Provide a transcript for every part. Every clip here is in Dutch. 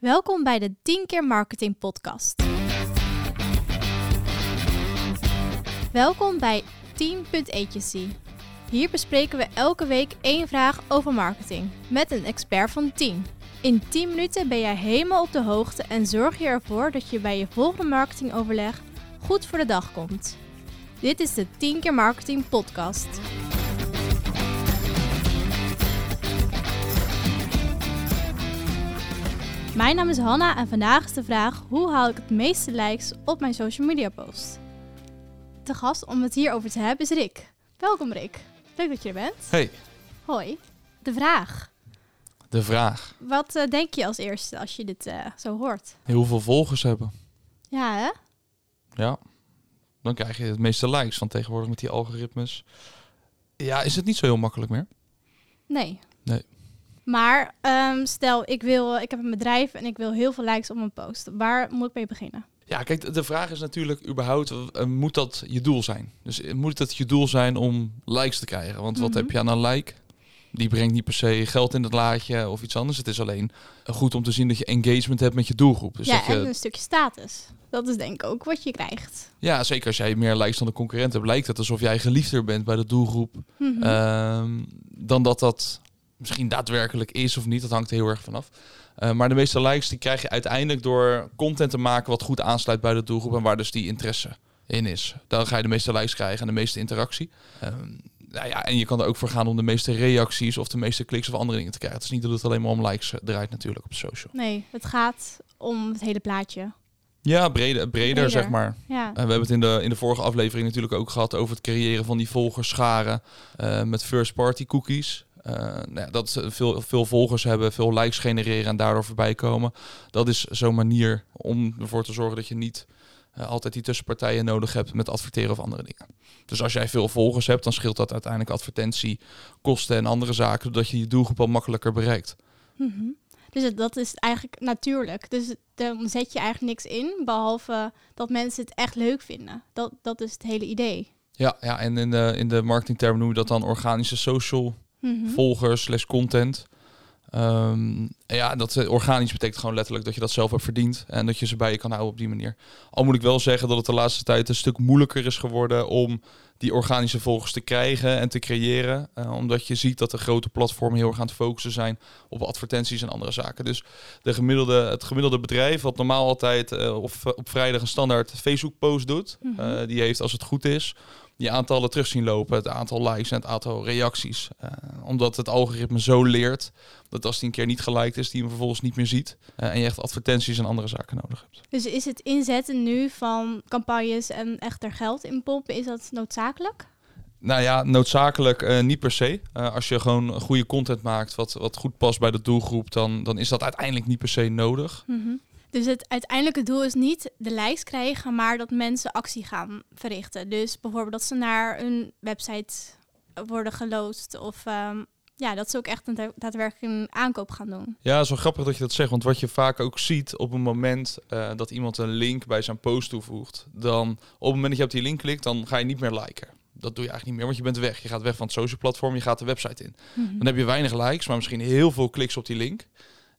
Welkom bij de 10 keer marketing podcast. Welkom bij Team Agency. Hier bespreken we elke week één vraag over marketing met een expert van 10. In 10 minuten ben jij helemaal op de hoogte en zorg je ervoor dat je bij je volgende marketingoverleg goed voor de dag komt. Dit is de 10 keer marketing podcast. Mijn naam is Hanna en vandaag is de vraag: hoe haal ik het meeste likes op mijn social media post? De gast om het hierover te hebben is Rick. Welkom Rick. Leuk dat je er bent. Hey, Hoi. De vraag. de vraag. Wat eh, denk je als eerste als je dit eh, zo hoort? Heel veel volgers hebben. Ja, hè? Ja. Dan krijg je het meeste likes van tegenwoordig met die algoritmes. Ja, is het niet zo heel makkelijk meer? Nee. Nee. Maar ehm, stel, ik, wil, ik heb een bedrijf en ik wil heel veel likes op mijn post. Waar moet ik mee beginnen? Ja, kijk, de- vraag is natuurlijk überhaupt, eh, moet dat je doel zijn? Dus eh, moet het je doel zijn om likes te krijgen? Want wat Mhm. heb je aan een like? Die brengt niet per se geld in het laadje of iets anders. Het is alleen eh, goed om te zien dat je engagement hebt met je doelgroep. Dus ja, dat je, en een stukje status. Dat is denk ik ook wat je krijgt. ja, zeker als jij meer likes dan de concurrent hebt, lijkt het alsof jij geliefder bent bij de doelgroep Mhm. Ehm, dan dat dat misschien daadwerkelijk is of niet. Dat hangt er heel erg vanaf. Eh maar de meeste likes die krijg je uiteindelijk door content te maken wat goed aansluit bij de doelgroep en waar dus die interesse in is. Dan ga je de meeste likes krijgen en de meeste interactie. Ehm, nou ja, en je kan er ook voor gaan om de meeste reacties of de meeste kliks of andere dingen te krijgen. Het is niet dat het alleen maar om likes eh, draait natuurlijk op social. Nee, het gaat om het hele plaatje. Ja, breder, breder, Breder. zeg maar. Ja. Eh, we hebben het in de, in de vorige aflevering natuurlijk ook gehad over het creëren van die volgerscharen met first party cookies. Eh, nou ja, dat ze veel, veel volgers hebben, veel likes genereren en daardoor voorbij komen. Dat is zo'n manier om ervoor te zorgen dat je niet eh, altijd die tussenpartijen nodig hebt met adverteren of andere dingen. Dus als jij veel volgers hebt, dan scheelt dat uiteindelijk advertentiekosten en andere zaken, zodat je je doelgroep al makkelijker bereikt. Mhm. Dus het- dat is eigenlijk natuurlijk. Dus dan zet je eigenlijk niks in, behalve dat mensen het echt leuk vinden. Dat, dat is het hele idee. Ja, ja en in de, in de marketingtermen noemen we dat dan organische social Mhm. volgers slash content. Ehm, ja, dat eh, organisch betekent gewoon letterlijk dat je dat zelf hebt verdiend en dat je ze bij je kan houden op die manier. Al moet ik wel zeggen dat het de laatste tijd een stuk moeilijker is geworden om die organische volgers te krijgen en te creëren. eh, omdat je ziet dat de grote platformen heel erg aan het focussen zijn op advertenties en andere zaken. Dus de gemiddelde, het gemiddelde bedrijf, wat normaal altijd eh, op, op vrijdag een standaard Facebook post doet, Mhm. die heeft als het goed is die aantallen terug zien lopen, het aantal likes en het aantal reacties. Eh, omdat het algoritme zo leert dat als die een keer niet geliked is, die hem vervolgens niet meer ziet. Eh, en je echt advertenties en andere zaken nodig hebt. Dus is het inzetten nu van campagnes en echt er geld in pompen, is dat noodzakelijk? Nou ja, noodzakelijk eh, niet per se. Als je gewoon goede content maakt wat, wat goed past bij de doelgroep, dan, dan is dat uiteindelijk niet per se nodig. Mhm. Dus het uiteindelijke doel is niet de likes krijgen, maar dat mensen actie gaan verrichten. Dus bijvoorbeeld dat ze naar een website worden geloosd of ehm, ja, dat ze ook echt een da- daadwerkelijk een aankoop gaan doen. Ja, wel grappig dat je dat zegt. Want wat je vaak ook ziet op het moment eh, dat iemand een link bij zijn post toevoegt, dan op het moment dat je op die link klikt, dan ga je niet meer liken. Dat doe je eigenlijk niet meer, want je bent weg. Je gaat weg van het social platform, je gaat de website in. Dan heb je weinig likes, maar misschien heel veel kliks op die link.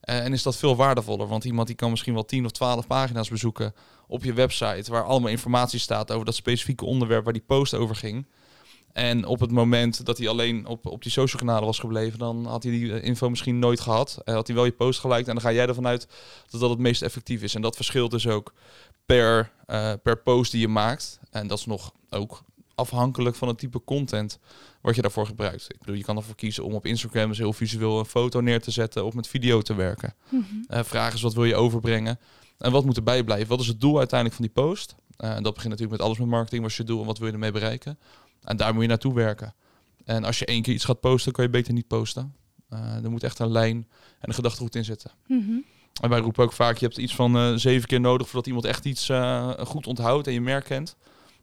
Eh, en is dat veel waardevoller, want iemand die kan misschien wel 10 of 12 pagina's bezoeken op je website, waar allemaal informatie staat over dat specifieke onderwerp waar die post over ging. En op het moment dat hij alleen op, op die social kanalen was gebleven, dan had hij die eh, info misschien nooit gehad. En had hij wel je post geliked en dan ga jij ervan uit dat dat het meest effectief is. En dat verschilt dus ook per, per post die je maakt. En dat is nog ook afhankelijk van het type content wat je daarvoor gebruikt. Ik bedoel, je kan ervoor kiezen om op Instagram dus heel visueel een foto neer te zetten of met video te werken. Mhm. Eh vraag is wat wil je overbrengen en wat moet erbij blijven? Wat is het doel uiteindelijk van die post? Eh, en dat begint natuurlijk met alles met marketing. Wat is je doel en wat wil je ermee bereiken? En daar moet je naartoe werken. En als je één keer iets gaat posten, kan je beter niet posten. Eh, er moet echt een lijn en een gedachtegoed in zitten. Mhm. En wij roepen ook vaak, je hebt iets van zeven keer nodig voordat iemand echt iets goed onthoudt en je merk kent.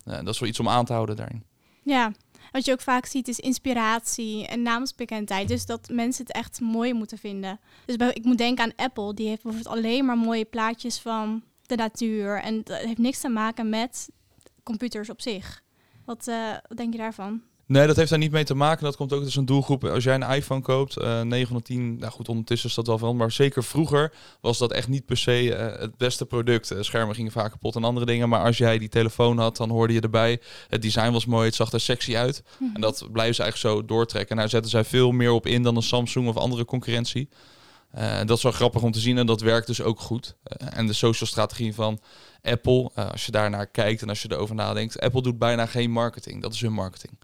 Eh, dat is wel iets om aan te houden daarin. Ja, wat je ook vaak ziet is inspiratie en naamsbekendheid. Dus dat mensen het echt mooi moeten vinden. Dus bij, ik moet denken aan Apple. Die heeft bijvoorbeeld alleen maar mooie plaatjes van de natuur. En dat heeft niks te maken met computers op zich. Wat, eh, wat denk je daarvan? Nee, dat heeft daar niet mee te maken. Dat komt ook dus een doelgroep. Als jij een iPhone koopt, uh, 9 van 10, nou goed, ondertussen is dat wel veranderd. Maar zeker vroeger was dat echt niet per se uh, het beste product. Uh, schermen gingen vaak kapot en andere dingen. Maar als jij die telefoon had, dan hoorde je erbij. Het design was mooi, het zag er sexy uit. Mm -hmm. En dat blijven ze eigenlijk zo doortrekken. En daar zetten zij veel meer op in dan een Samsung of andere concurrentie. Uh, dat is wel grappig om te zien en dat werkt dus ook goed. Uh, en de social strategie van Apple, uh, als je daarnaar kijkt en als je erover nadenkt, Apple doet bijna geen marketing. Dat is hun marketing.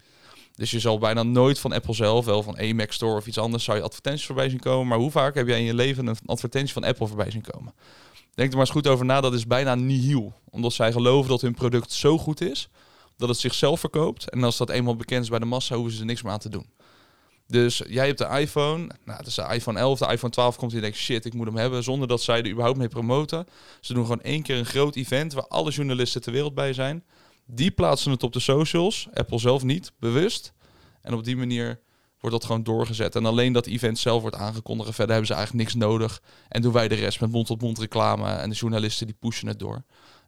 Dus je zal bijna nooit van Apple zelf, wel van Amex Store of iets anders, zou je advertenties voorbij zien komen. Maar hoe vaak heb jij in je leven een advertentie van Apple voorbij zien komen? Denk er maar eens goed over na, dat is bijna nihil. Omdat zij geloven dat hun product zo goed is, dat het zichzelf verkoopt. En als dat eenmaal bekend is bij de massa, hoeven ze er niks meer aan te doen. Dus jij hebt de iPhone, nou, dat is de iPhone 11, de iPhone 12 komt en je denkt, shit, ik moet hem hebben, zonder dat zij er überhaupt mee promoten. Ze doen gewoon één keer een groot event waar alle journalisten ter wereld bij zijn. Die plaatsen het op de socials, Apple zelf niet, bewust. En op die manier wordt dat gewoon doorgezet. En alleen dat event zelf wordt aangekondigd. Verder hebben ze eigenlijk niks nodig. En doen wij de rest met mond-tot-mond reclame. En de journalisten die pushen het door.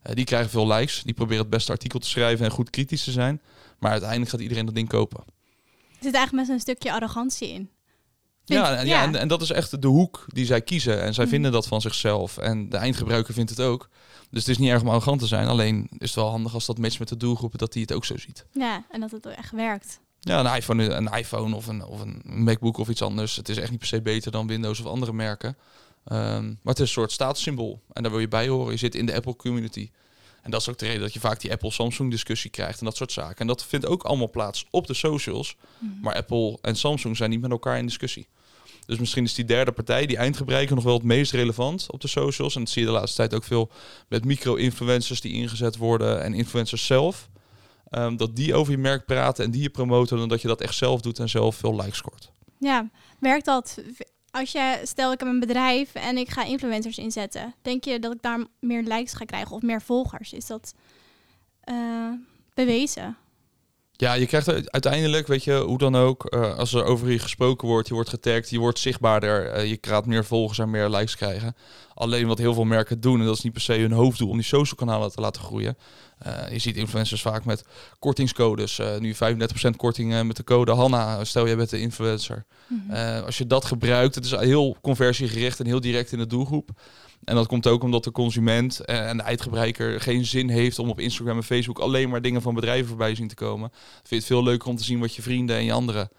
Uh, die krijgen veel likes. Die proberen het beste artikel te schrijven en goed kritisch te zijn. Maar uiteindelijk gaat iedereen dat ding kopen. Er zit eigenlijk met een stukje arrogantie in. Ja, ja, ja. En, en, dat is echt de hoek die zij kiezen. En zij mm. vinden dat van zichzelf. En de eindgebruiker vindt het ook. Dus het is niet erg om arrogant te zijn. Alleen is het wel handig als dat matcht met de doelgroepen, dat die het ook zo ziet. Ja, en dat het echt werkt. Ja, een iPhone, een iPhone of een, of een MacBook of iets anders. Het is echt niet per se beter dan Windows of andere merken. Um, maar het is een soort statussymbool. En daar wil je bij horen. Je zit in de Apple community. En dat is ook de reden dat je vaak die Apple-Samsung discussie krijgt en dat soort zaken. En dat vindt ook allemaal plaats op de socials. Mm. Maar Apple en Samsung zijn niet met elkaar in discussie. Dus misschien is die derde partij, die eindgebruiker, nog wel het meest relevant op de socials. En dat zie je de laatste tijd ook veel met micro-influencers die ingezet worden en influencers zelf. Um, dat die over je merk praten en die je promoten, dan dat je dat echt zelf doet en zelf veel likes scoort. Ja, werkt dat? Als je, stel ik heb een bedrijf en ik ga influencers inzetten, denk je dat ik daar meer likes ga krijgen of meer volgers? Is dat uh, bewezen? Ja, je krijgt uiteindelijk, weet je, hoe dan ook, uh, als er over je gesproken wordt, je wordt getagd, je wordt zichtbaarder, uh, je gaat meer volgers en meer likes krijgen. Alleen wat heel veel merken doen, en dat is niet per se hun hoofddoel om die social kanalen te laten groeien. Uh, je ziet influencers vaak met kortingscodes. nu 35% korting met de code Hanna, stel jij bent de influencer. Mm -hmm. als je dat gebruikt, het is heel conversiegericht en heel direct in de doelgroep. En dat komt ook omdat de consument en de eindgebruiker geen zin heeft om op Instagram en Facebook alleen maar dingen van bedrijven voorbij zien te komen. Vind je het veel leuker om te zien wat je vrienden en je andere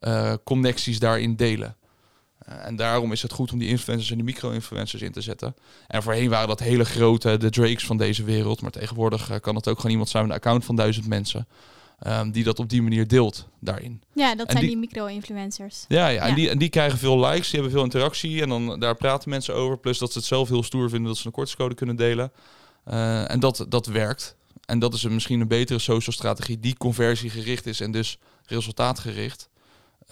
uh, connecties daarin delen. Uh, en daarom is het goed om die influencers en die micro-influencers in te zetten. En voorheen waren dat hele grote, de Drakes van deze wereld. Maar tegenwoordig kan het ook gewoon iemand zijn met een account van duizend mensen. Um, die dat op die manier deelt daarin. Ja, dat en zijn die, die micro-influencers. Ja, ja, ja, En, die, en die krijgen veel likes, die hebben veel interactie en dan daar praten mensen over. Plus dat ze het zelf heel stoer vinden dat ze een kortingscode kunnen delen. Uh, en dat, dat werkt. En dat is een, misschien een betere social strategie die conversiegericht is en dus resultaatgericht.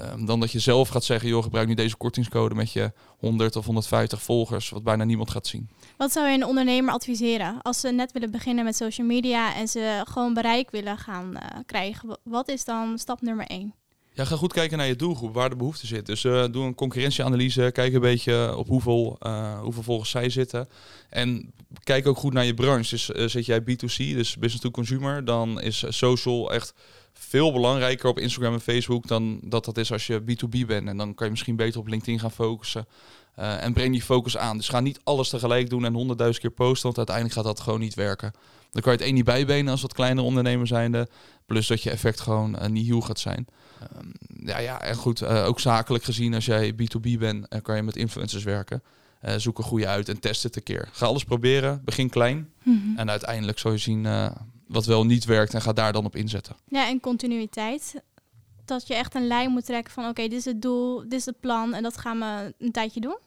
Um, dan dat je zelf gaat zeggen, joh, gebruik nu deze kortingscode met je 100 of 150 volgers, wat bijna niemand gaat zien. Wat zou je een ondernemer adviseren als ze net willen beginnen met social media en ze gewoon bereik willen gaan uh, krijgen? Wat is dan stap nummer 1? Ja, ga goed kijken naar je doelgroep, waar de behoefte zit. Dus uh, doe een concurrentieanalyse, kijk een beetje op hoeveel, uh, hoeveel volgers zij zitten. En kijk ook goed naar je branche. Dus zit jij B2C, dus business to consumer, dan is social echt veel belangrijker op Instagram en Facebook dan dat dat is als je B2B bent. En dan kan je misschien beter op LinkedIn gaan focussen. Uh, en breng die focus aan. Dus ga niet alles tegelijk doen en honderdduizend keer posten, want uiteindelijk gaat dat gewoon niet werken. Dan kan je het één niet bijbenen als wat kleinere ondernemer zijnde. Plus dat je effect gewoon uh, niet heel gaat zijn. Um, ja, ja, en goed, uh, ook zakelijk gezien, als jij B2B bent, uh, kan je met influencers werken. Uh, zoek een goede uit en test het een keer. Ga alles proberen, begin klein. Mm -hmm. En uiteindelijk zul je zien wat wel niet werkt en ga daar dan op inzetten. Ja, en continuïteit. Dat je echt een lijn moet trekken van oké, okay, dit is het doel, dit is het plan en dat gaan we een tijdje doen.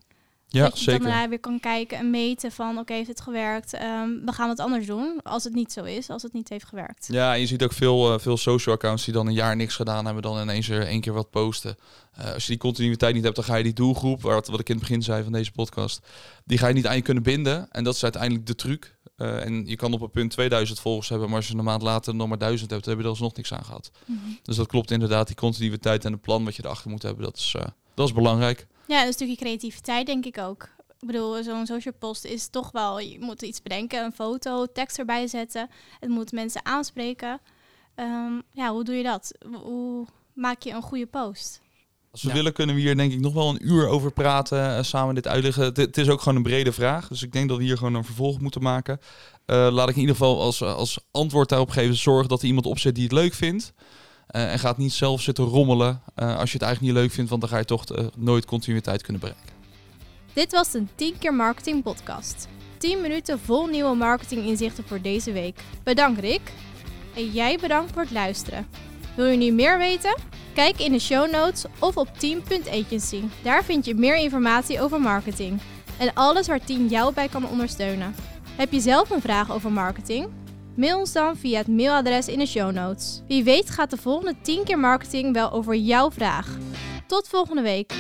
Ja, dat je zeker. dan daarna weer kan kijken en meten van oké, okay, heeft het gewerkt? Um, we gaan het anders doen als het niet zo is, als het niet heeft gewerkt. Ja, en je ziet ook veel, uh, veel social accounts die dan een jaar niks gedaan hebben, dan ineens er één keer wat posten. Uh, als je die continuïteit niet hebt, dan ga je die doelgroep, wat, wat ik in het begin zei van deze podcast, die ga je niet aan je kunnen binden. En dat is uiteindelijk de truc. Uh, en je kan op een punt 2000 volgers hebben, maar als je een maand later nog maar 1000 hebt, dan heb je er alsnog niks aan gehad. Mm -hmm. Dus dat klopt inderdaad, die continuïteit en het plan wat je erachter moet hebben, dat is, uh, dat is belangrijk. Ja, een stukje creativiteit denk ik ook. Ik bedoel, zo'n social post is toch wel, je moet iets bedenken, een foto, tekst erbij zetten. Het moet mensen aanspreken. Ehm, ja, hoe doe je dat? Hoe maak je een goede post? Als we willen kunnen we hier denk ik nog wel een uur over praten, uh, samen dit uitleggen. Het, is ook gewoon een brede vraag, dus ik denk dat we hier gewoon een vervolg moeten maken. Uh, laat ik in ieder geval als, als antwoord daarop geven, zorg dat er iemand opzet die het leuk vindt. Uh, en gaat niet zelf zitten rommelen als je het eigenlijk niet leuk vindt, want dan ga je toch nooit continuïteit kunnen bereiken. Dit was een 10 keer marketing podcast. 10 minuten vol nieuwe marketing inzichten voor deze week. Bedankt Rick. En jij bedankt voor het luisteren. Wil je nu meer weten? Kijk in de show notes of op team.agency. Daar vind je meer informatie over marketing en alles waar Team jou bij kan ondersteunen. Heb je zelf een vraag over marketing? Mail ons dan via het mailadres in de show notes. Wie weet gaat de volgende 10 keer marketing wel over jouw vraag. Tot volgende week.